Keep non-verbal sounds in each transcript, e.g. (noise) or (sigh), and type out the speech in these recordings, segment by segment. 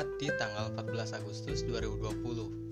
dibuat di tanggal 14 Agustus 2020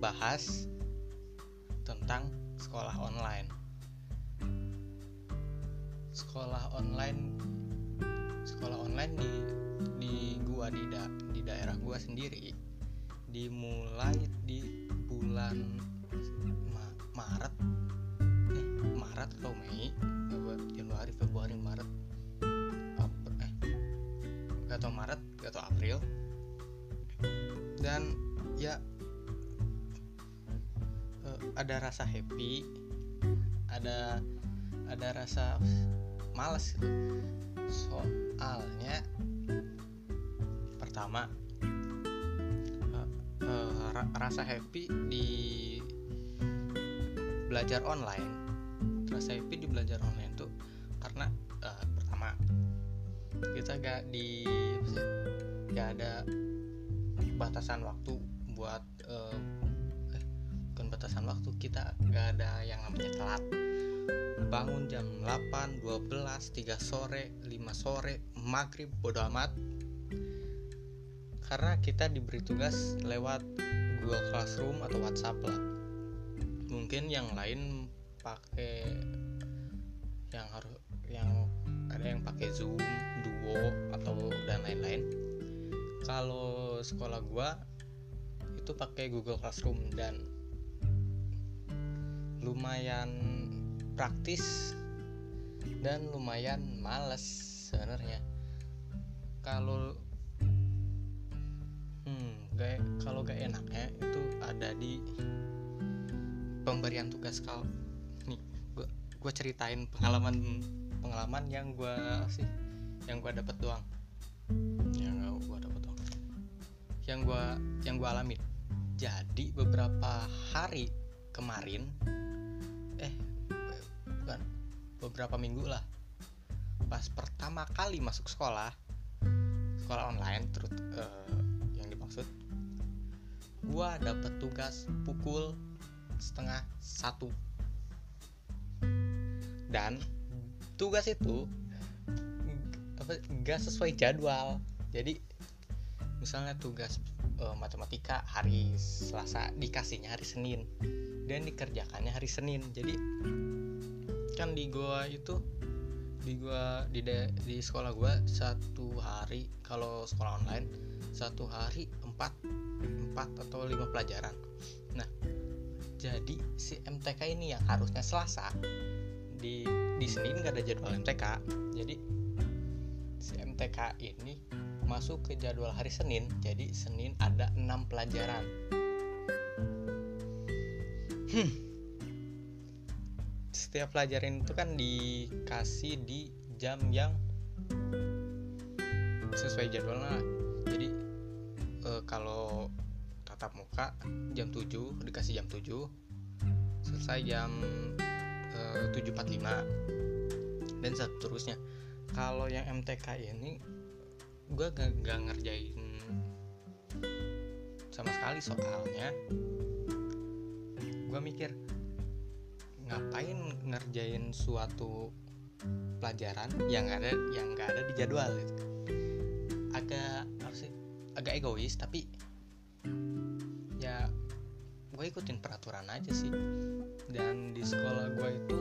ngebahas tentang sekolah online. Sekolah online sekolah online di di gua di da, di daerah gua sendiri dimulai di bulan Ma- Maret. Eh Maret atau Mei? Januari Februari Maret? Apa eh gak Maret gak April. Dan ya ada rasa happy ada ada rasa males gitu. soalnya pertama eh, ra- rasa happy di belajar online rasa happy di belajar online tuh karena eh, pertama kita gak di gak ada batasan waktu buat batasan waktu kita gak ada yang namanya telat. Bangun jam 8, 12, 3 sore, 5 sore, maghrib, bodo amat. Karena kita diberi tugas lewat Google Classroom atau WhatsApp lah. Mungkin yang lain pakai yang harus yang ada yang pakai Zoom, Duo atau dan lain-lain. Kalau sekolah gua itu pakai Google Classroom dan lumayan praktis dan lumayan males sebenarnya. Kalau hmm gak kalau gak enaknya itu ada di pemberian tugas kal nih gua gua ceritain pengalaman pengalaman yang gua sih yang gua dapet doang. Yang gua dapet doang. Yang gua yang gua alamin jadi beberapa hari kemarin beberapa minggu lah. Pas pertama kali masuk sekolah sekolah online terus eh, yang dimaksud gua dapet tugas pukul setengah satu. Dan tugas itu apa gak sesuai jadwal. Jadi misalnya tugas eh, matematika hari Selasa dikasihnya hari Senin dan dikerjakannya hari Senin. Jadi kan di gua itu di gua di de- di sekolah gua satu hari kalau sekolah online satu hari empat empat atau lima pelajaran. Nah jadi si MTK ini yang harusnya Selasa di di Senin nggak ada jadwal MTK jadi si MTK ini masuk ke jadwal hari Senin jadi Senin ada enam pelajaran. Hmm. Setiap pelajaran itu kan dikasih di jam yang sesuai jadwalnya lah. jadi eh, kalau tatap muka jam 7 dikasih jam 7 selesai jam eh, 7.45 dan seterusnya kalau yang MTK ini gue gak, gak ngerjain sama sekali soalnya gue mikir ngapain ngerjain suatu pelajaran yang ada yang gak ada di jadwal gitu. agak apa sih agak egois tapi ya gue ikutin peraturan aja sih dan di sekolah gue itu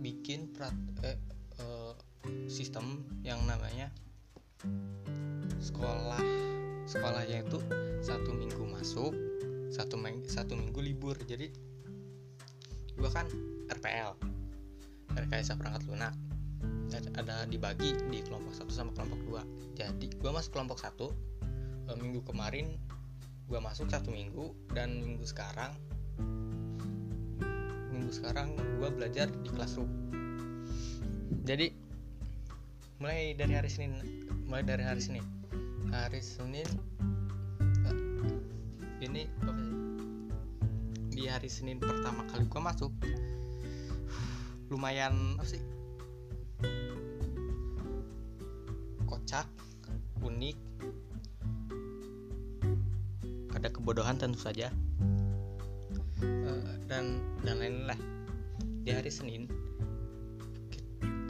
bikin perat eh, eh, sistem yang namanya sekolah sekolahnya itu satu minggu masuk satu ming- satu minggu libur jadi gua kan RPL rekayasa perangkat lunak ada dibagi di kelompok satu sama kelompok dua. Jadi gua masuk kelompok satu eh, minggu kemarin gua masuk satu minggu dan minggu sekarang minggu sekarang gua belajar di classroom. Jadi mulai dari hari Senin mulai dari hari Senin. Hari Senin ini apa sih di hari Senin pertama kali gua masuk lumayan apa sih? Kocak unik. Ada kebodohan tentu saja. Eh, dan dan lain-lain lah di hari Senin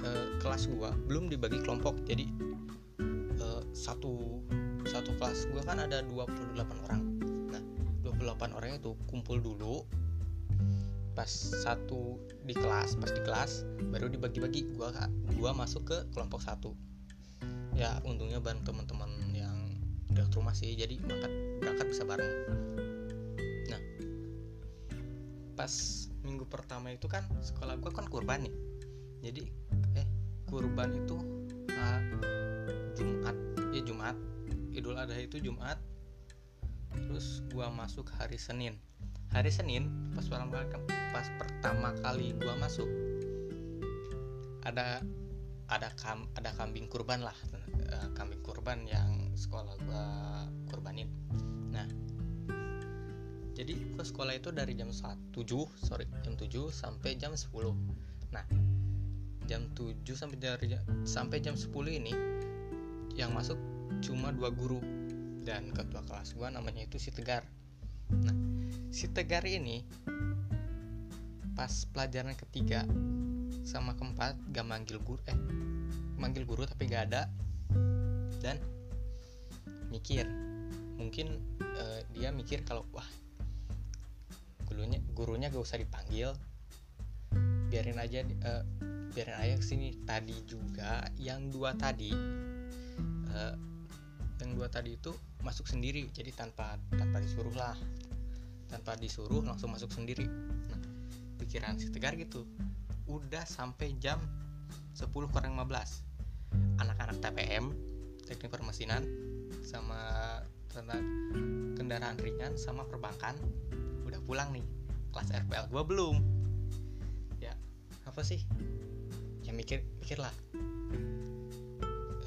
eh, kelas gua belum dibagi kelompok. Jadi eh, satu satu kelas gua kan ada 28 orang 28 orang itu kumpul dulu. Pas satu di kelas pas di kelas baru dibagi-bagi. Gua gua masuk ke kelompok satu. Ya untungnya bareng teman-teman yang dekat rumah sih jadi berangkat berangkat bisa bareng. Nah pas minggu pertama itu kan sekolah gua kan kurban nih. Jadi eh kurban itu ah, Jumat. Ya Jumat. Idul Adha itu Jumat terus gua masuk hari Senin. Hari Senin pas pertama pas pertama kali gua masuk ada ada kam ada kambing kurban lah eh, kambing kurban yang sekolah gua kurbanin. Nah jadi gua sekolah itu dari jam 1 7 sorry jam 7 sampai jam 10 nah jam 7 sampai dari sampai jam 10 ini yang masuk cuma dua guru dan ketua kelas gua namanya itu si Tegar. Nah si Tegar ini pas pelajaran ketiga sama keempat gak manggil guru eh manggil guru tapi gak ada dan mikir. Mungkin eh, dia mikir kalau wah gurunya gurunya gak usah dipanggil. Biarin aja eh, biarin aja ke sini tadi juga yang dua tadi eh, yang dua tadi itu masuk sendiri. Jadi tanpa tanpa disuruh lah. Tanpa disuruh langsung masuk sendiri. Nah, pikiran si tegar gitu. Udah sampai jam 10 kurang 15 anak-anak TPM teknik permesinan sama tentang kendaraan ringan sama perbankan udah pulang nih. Kelas RPL gua belum. Ya apa sih? Ya mikir mikir lah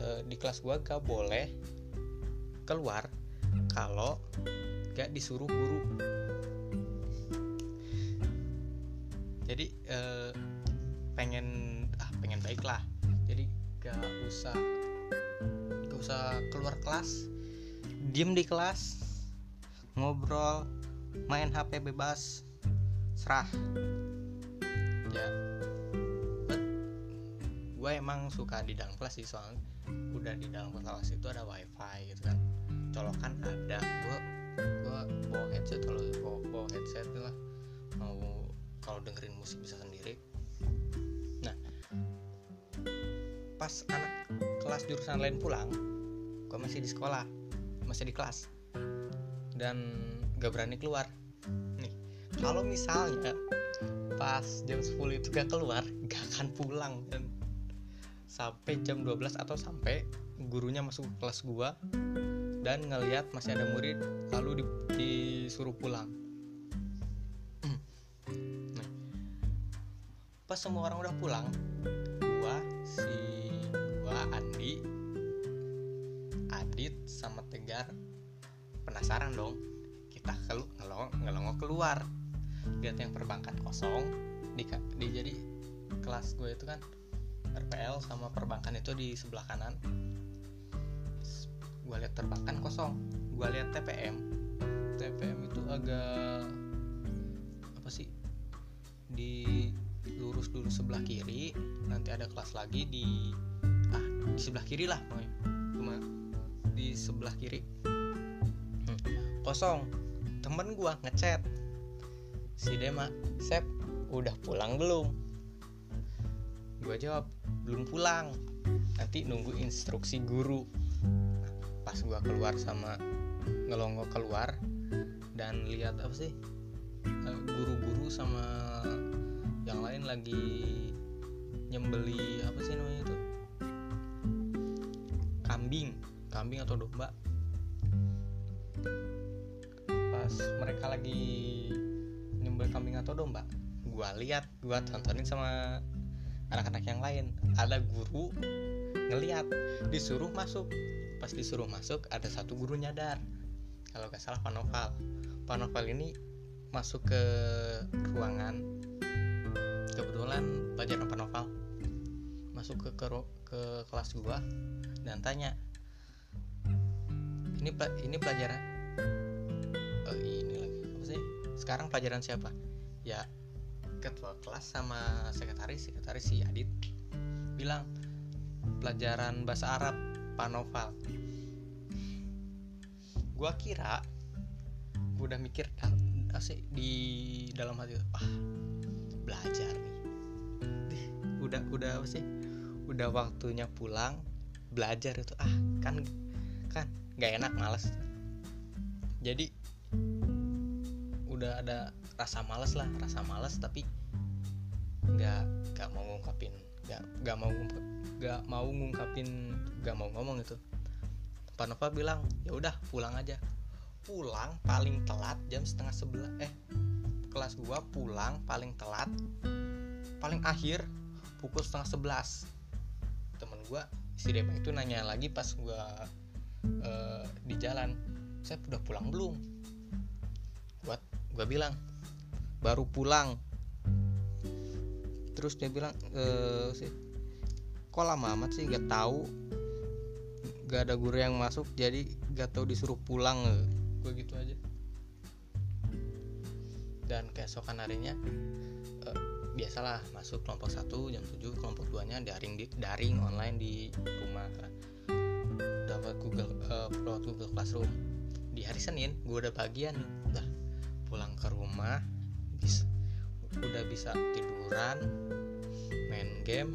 e, di kelas gua gak boleh keluar kalau gak disuruh guru. Jadi eh, pengen ah pengen baik lah jadi gak usah gak usah keluar kelas diem di kelas ngobrol main HP bebas serah. Ya. Gue emang suka di dalam kelas sih soalnya udah di dalam kelas itu ada wifi gitu kan colokan ada. Gue gue bawa headset kalau bawa, bawa headset lah. Mau kalau dengerin musik bisa sendiri. Nah pas anak kelas jurusan lain pulang gue masih di sekolah masih di kelas. Dan gak berani keluar. Nih kalau misalnya pas jam 10 itu gak keluar gak akan pulang. Dan sampai jam 12 atau sampai gurunya masuk ke kelas gua dan ngeliat masih ada murid lalu di, disuruh pulang. Nah, pas semua orang udah pulang gua si gua Andi Adit sama Tegar penasaran dong. Kita kelu ngelong ngelongok keluar. Lihat yang perbankan kosong di, di jadi kelas gue itu kan RPL sama perbankan itu di sebelah kanan gue lihat perbankan kosong. Gue lihat TPM TPM itu agak apa sih di lurus dulu sebelah kiri nanti ada kelas lagi di ah di sebelah kiri lah cuma di sebelah kiri. Hmm, kosong. Temen gue ngechat. Si Dema Sep udah pulang belum? Gue jawab belum pulang. Nanti nunggu instruksi guru pas gue keluar sama ngelongo keluar dan lihat apa sih guru-guru sama yang lain lagi nyembeli apa sih namanya itu? Kambing kambing atau domba. Pas mereka lagi nyembeli kambing atau domba gua lihat gua tontonin sama anak-anak yang lain. Ada guru ngeliat disuruh masuk pas disuruh masuk ada satu guru nyadar. Kalau gak salah Panoval Pak Novel ini masuk ke ruangan. Kebetulan pelajaran Pak Novel masuk ke ke, ke kelas gua dan tanya ini ini pelajaran oh ini lagi. Apa sih? Sekarang pelajaran siapa? Ya ketua kelas sama sekretaris sekretaris si Adit. Bilang pelajaran bahasa Arab Pak Novel gua kira gua udah mikir asik di dalam hati ah belajar nih. (laughs) Udah udah apa sih? Udah waktunya pulang belajar itu ah kan kan nggak enak males. Jadi udah ada rasa males lah rasa males tapi nggak nggak mau ngungkapin nggak nggak mau nggak mau ngungkapin nggak mau ngomong itu Pak Nova bilang ya udah pulang aja. Pulang paling telat jam setengah sebelah eh kelas gua pulang paling telat. Paling akhir pukul setengah sebelas. Temen gua si Dema itu nanya lagi pas gua uh, di jalan saya udah pulang belum? Buat gua bilang baru pulang terus dia bilang e, sih kok lama amat sih gak tahu? Gak ada guru yang masuk jadi gak tahu disuruh pulang. Gue gitu aja. Dan keesokan harinya uh, biasalah masuk kelompok satu jam 7 kelompok 2 nya daring di daring online di rumah. Dapat Google uh, Google Classroom. Di hari Senin gue udah bagian. Udah pulang ke rumah udah bisa tiduran main game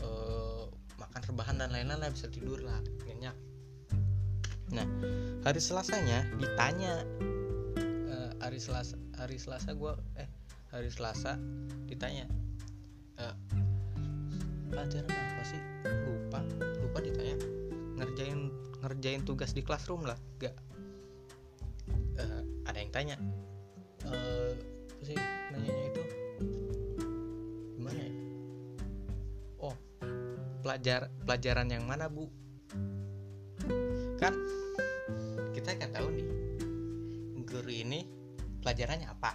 uh, makan rebahan dan lain-lain bisa tidur lah nyenyak. Nah hari selasanya ditanya uh, hari selasa hari selasa gue eh hari selasa ditanya uh, pelajaran apa sih? Lupa lupa ditanya. Ngerjain ngerjain tugas di classroom lah gak uh, ada yang tanya uh, sih nanyanya itu gimana ya? Oh pelajar pelajaran yang mana bu? Kan kita nggak tahu nih guru ini pelajarannya apa?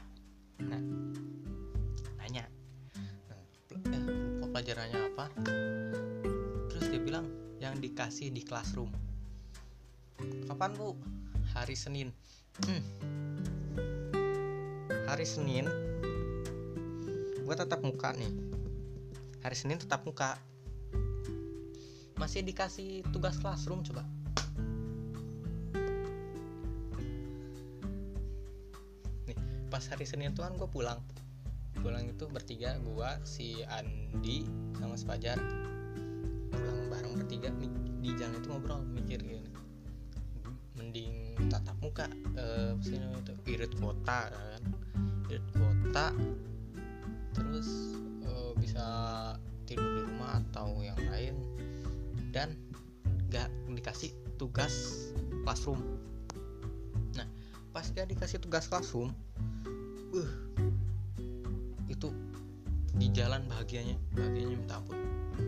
Nah nanya nah, eh, pelajarannya apa? Terus dia bilang yang dikasih di classroom. Kapan bu? Hari Senin. Hmm. Hari Senin gue tetap muka nih. Hari Senin tetap muka. Masih dikasih tugas classroom coba. Nih pas hari Senin tuh kan gue pulang. Pulang itu bertiga gue si Andi sama Sepajar pulang bareng bertiga di jalan itu ngobrol mikir gini. Mending tatap muka eh itu irit kota kan irit kota terus uh, bisa tidur di rumah atau yang lain dan gak dikasih tugas classroom. Nah pas gak dikasih tugas classroom uh itu di jalan bahagianya bahagianya minta ampun.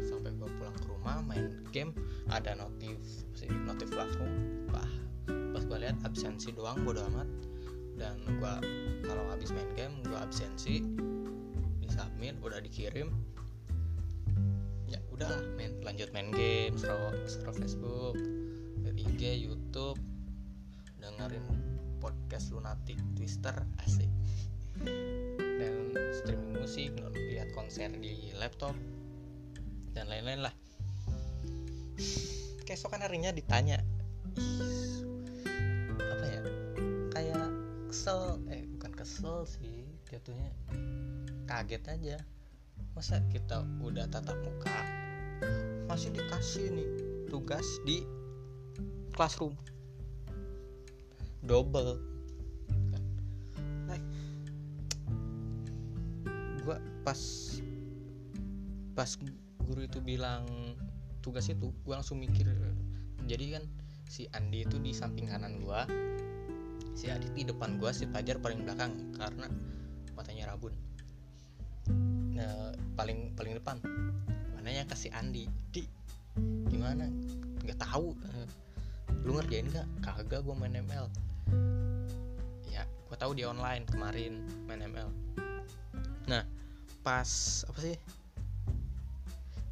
Sampai gua pulang ke rumah main game ada notif notif classroom wah pas gua lihat absensi doang bodo amat dan gua kalau habis main game gua absensi disubmit udah dikirim. Ya udahlah main lanjut main game scroll scroll Facebook IG YouTube dengerin podcast lunatic twister asik. Dan streaming musik lihat konser di laptop dan lain-lain lah. Keesokan harinya ditanya apa ya kesel. Eh bukan kesel sih jatuhnya kaget aja. Masa kita udah tatap muka masih dikasih nih tugas di classroom. Double. Gue pas pas guru itu bilang tugas itu gue langsung mikir. Jadi kan si Andi itu di samping kanan gue si Adit di depan gue si Fajar paling belakang karena matanya rabun. Nah, paling paling depan. Mananya kasih Andi. Di gimana? Nggak tahu. Lu ngerjain gak kagak gue main ML gue tahu dia online kemarin main ML nah pas apa sih?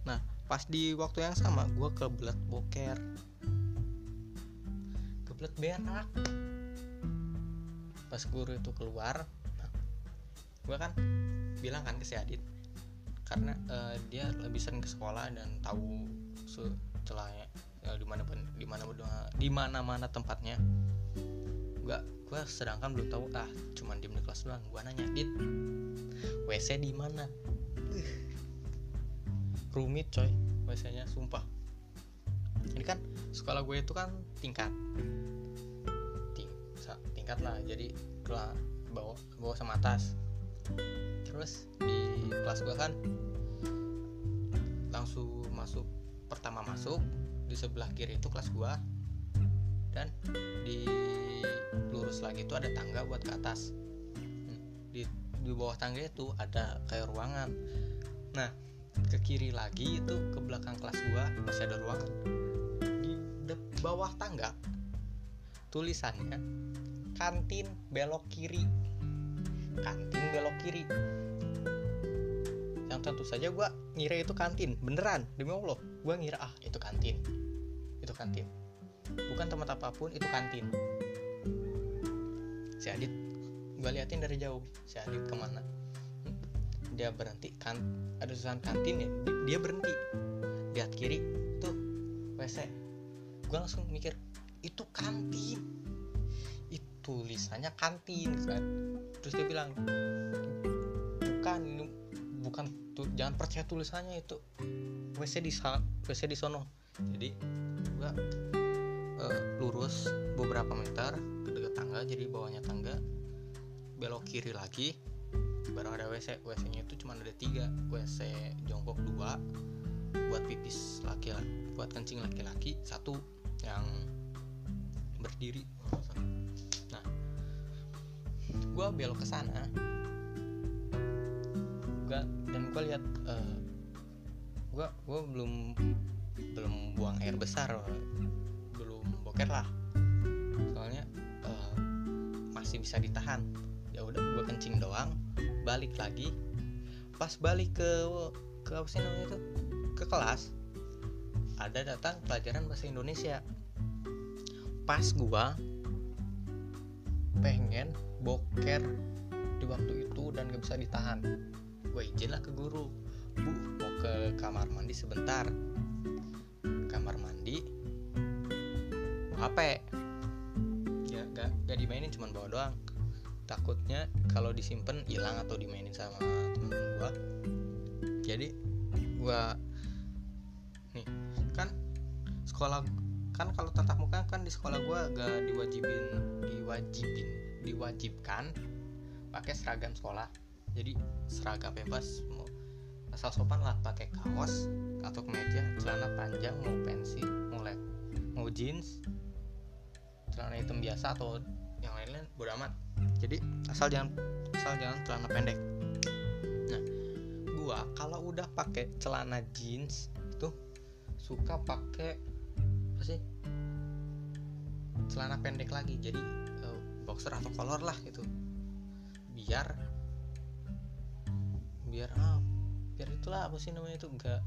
Nah pas di waktu yang sama gue kebelet boker. Kebelet berak pas guru itu keluar gue kan bilang kan ke si Adit karena uh, dia lebih sering ke sekolah dan tahu celahnya ya, di mana di mana di mana mana tempatnya. Gua gua sedangkan belum tahu ah cuman di kelas doang gua nanya dit wc di mana? Rumit coy wc nya sumpah. Ini kan sekolah gue itu kan tingkat Ting, tingkat lah jadi kelas bawah bawah sama atas terus di kelas gue kan langsung masuk pertama masuk di sebelah kiri itu kelas gua. Dan di lurus lagi itu ada tangga buat ke atas. Di di bawah tangga itu ada kayak ruangan. Nah ke kiri lagi itu ke belakang kelas gua masih ada ruangan. Di bawah tangga tulisannya kantin belok kiri. Kantin belok kiri. Yang tentu saja gue ngira itu kantin. Beneran demi allah. Gue ngira ah itu kantin. Itu kantin. Bukan tempat apa pun itu kantin. Si Adit gue liatin dari jauh. Si Adit ke mana? Dia berhenti. Kan ada tulisan kantin ya? Dia berhenti. Lihat kiri tuh WC gue langsung mikir itu kantin tulisannya kantin kan. Terus dia bilang bukan bukan tuh jangan percaya tulisannya itu. WC di WC di sono. Jadi gua uh, lurus beberapa meter ke dekat tangga jadi bawahnya tangga belok kiri lagi baru ada WC WC nya itu cuma ada tiga WC jongkok dua buat pipis laki laki buat kencing laki-laki satu yang berdiri gue belok ke sana. Gua dan gue lihat uh, eh, gue gue belum belum buang air besar belum boker lah. Soalnya uh, masih bisa ditahan. Ya udah gue kencing doang balik lagi. Pas balik ke ke apa sih namanya itu? Ke kelas ada datang pelajaran bahasa Indonesia. Pas gua pengen boker di waktu itu dan gak bisa ditahan. Gue izin lah ke guru. Bu mau ke kamar mandi sebentar. Kamar mandi HP ya gak, gak dimainin cuma bawa doang. Takutnya kalau disimpan hilang atau dimainin sama temen gue jadi gue nih kan sekolah kan kalau tatap muka kan di sekolah gue gak diwajibin diwajibin diwajibkan pakai seragam sekolah. Jadi seragam bebas mau asal sopan lah pakai kaos atau kemeja celana panjang mau pensi mau lep mau jeans celana hitam biasa atau yang lain-lain bodo amat. Jadi asal jangan asal jangan celana pendek. Nah gua kalau udah pakai celana jeans itu suka pakai apa sih? Celana pendek lagi. Jadi boxer atau kolor lah gitu. Biar biar ah biar itulah apa sih namanya itu enggak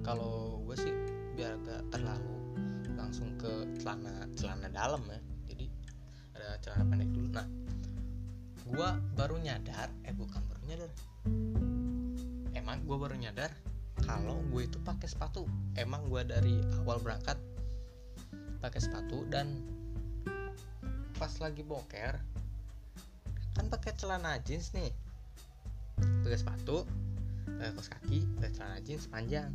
kalau gue sih biar gak terlalu langsung ke celana celana dalam ya. Jadi ada celana pendek dulu. Nah gue baru nyadar eh bukan baru nyadar. Emang gue baru nyadar kalau gue itu pakai sepatu. Emang gue dari awal berangkat pakai sepatu dan pas lagi boker kan pakai celana jeans nih. Pakai sepatu pakai kaos kaki pakai celana jeans panjang.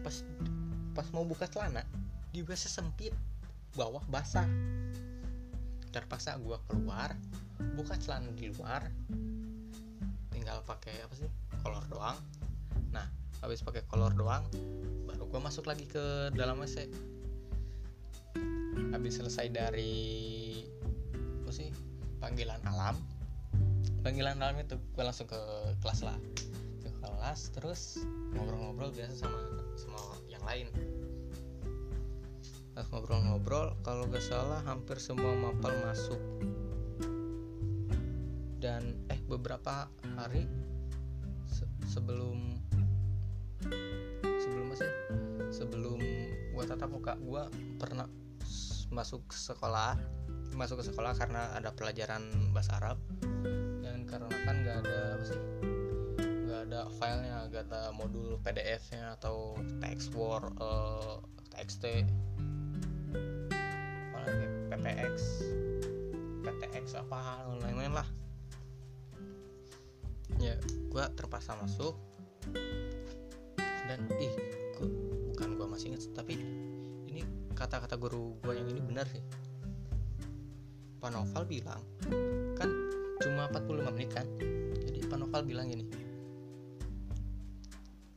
Pas pas mau buka celana di WC sempit bawah basah. Terpaksa gue keluar buka celana di luar tinggal pakai apa sih kolor doang. Nah habis pakai kolor doang baru gue masuk lagi ke dalam WC habis selesai dari apa sih panggilan alam. Panggilan dalam itu gue langsung ke kelas lah. Ke kelas terus ngobrol-ngobrol biasa sama sama yang lain. Ngobrol-ngobrol kalau gak salah hampir semua mapal masuk. Beberapa hari se sebelum sebelum sih? Sebelum gua tatap muka gua pernah masuk sekolah masuk ke sekolah karena ada pelajaran bahasa Arab. Dan karena kan nggak ada nggak ada filenya nggak ada modul PDF-nya atau text word uh, TXT apa lagi PPX PTX apa lain-lain lah. Ya gue terpaksa masuk. Dan ih gua, bukan gue masih inget tapi kata-kata guru gue yang ini benar sih. Pak Noval bilang kan cuma 45 menit kan? Jadi Pak Noval bilang gini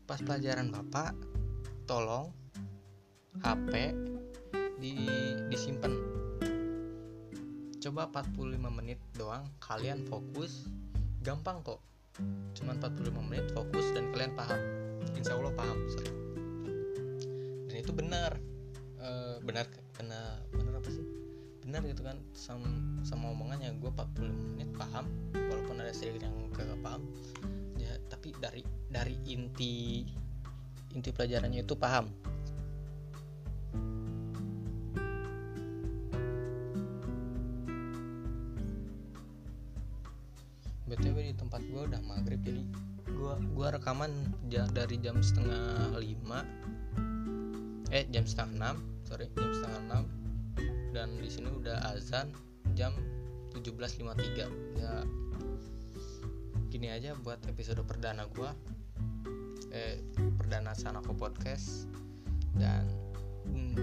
pas pelajaran bapak tolong HP di disimpan. Coba 45 menit doang kalian fokus gampang kok. Cuma 45 menit fokus dan kalian paham. Insya Allah paham dan itu benar benar benar benar apa sih? Benar gitu kan sama, sama omongannya gue 45 menit paham walaupun ada sedikit yang kagak paham. Ya tapi dari dari inti inti pelajarannya itu paham. Btw di tempat gue udah maghrib jadi gue gua rekaman dari jam setengah lima eh jam setengah enam sorry jam setengah enam. Dan di sini udah azan jam 17.53 ya gini aja buat episode perdana gue eh perdana Sanako podcast. Dan hmm,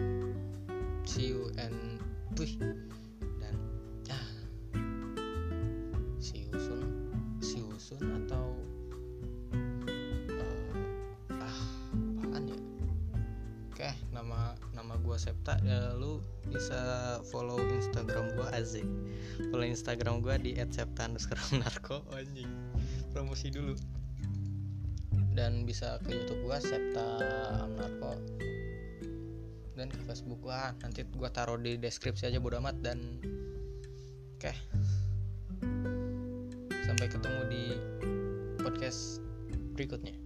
see you and wih Septa ya lu bisa follow Instagram gua Azik follow Instagram gua di @septa_narko (laughs) anjing. Promosi dulu. Dan bisa ke YouTube gua Septa Amnarko dan ke Facebook gua nanti gua taruh di deskripsi aja bodo amat. Dan oke. Sampai ketemu di podcast berikutnya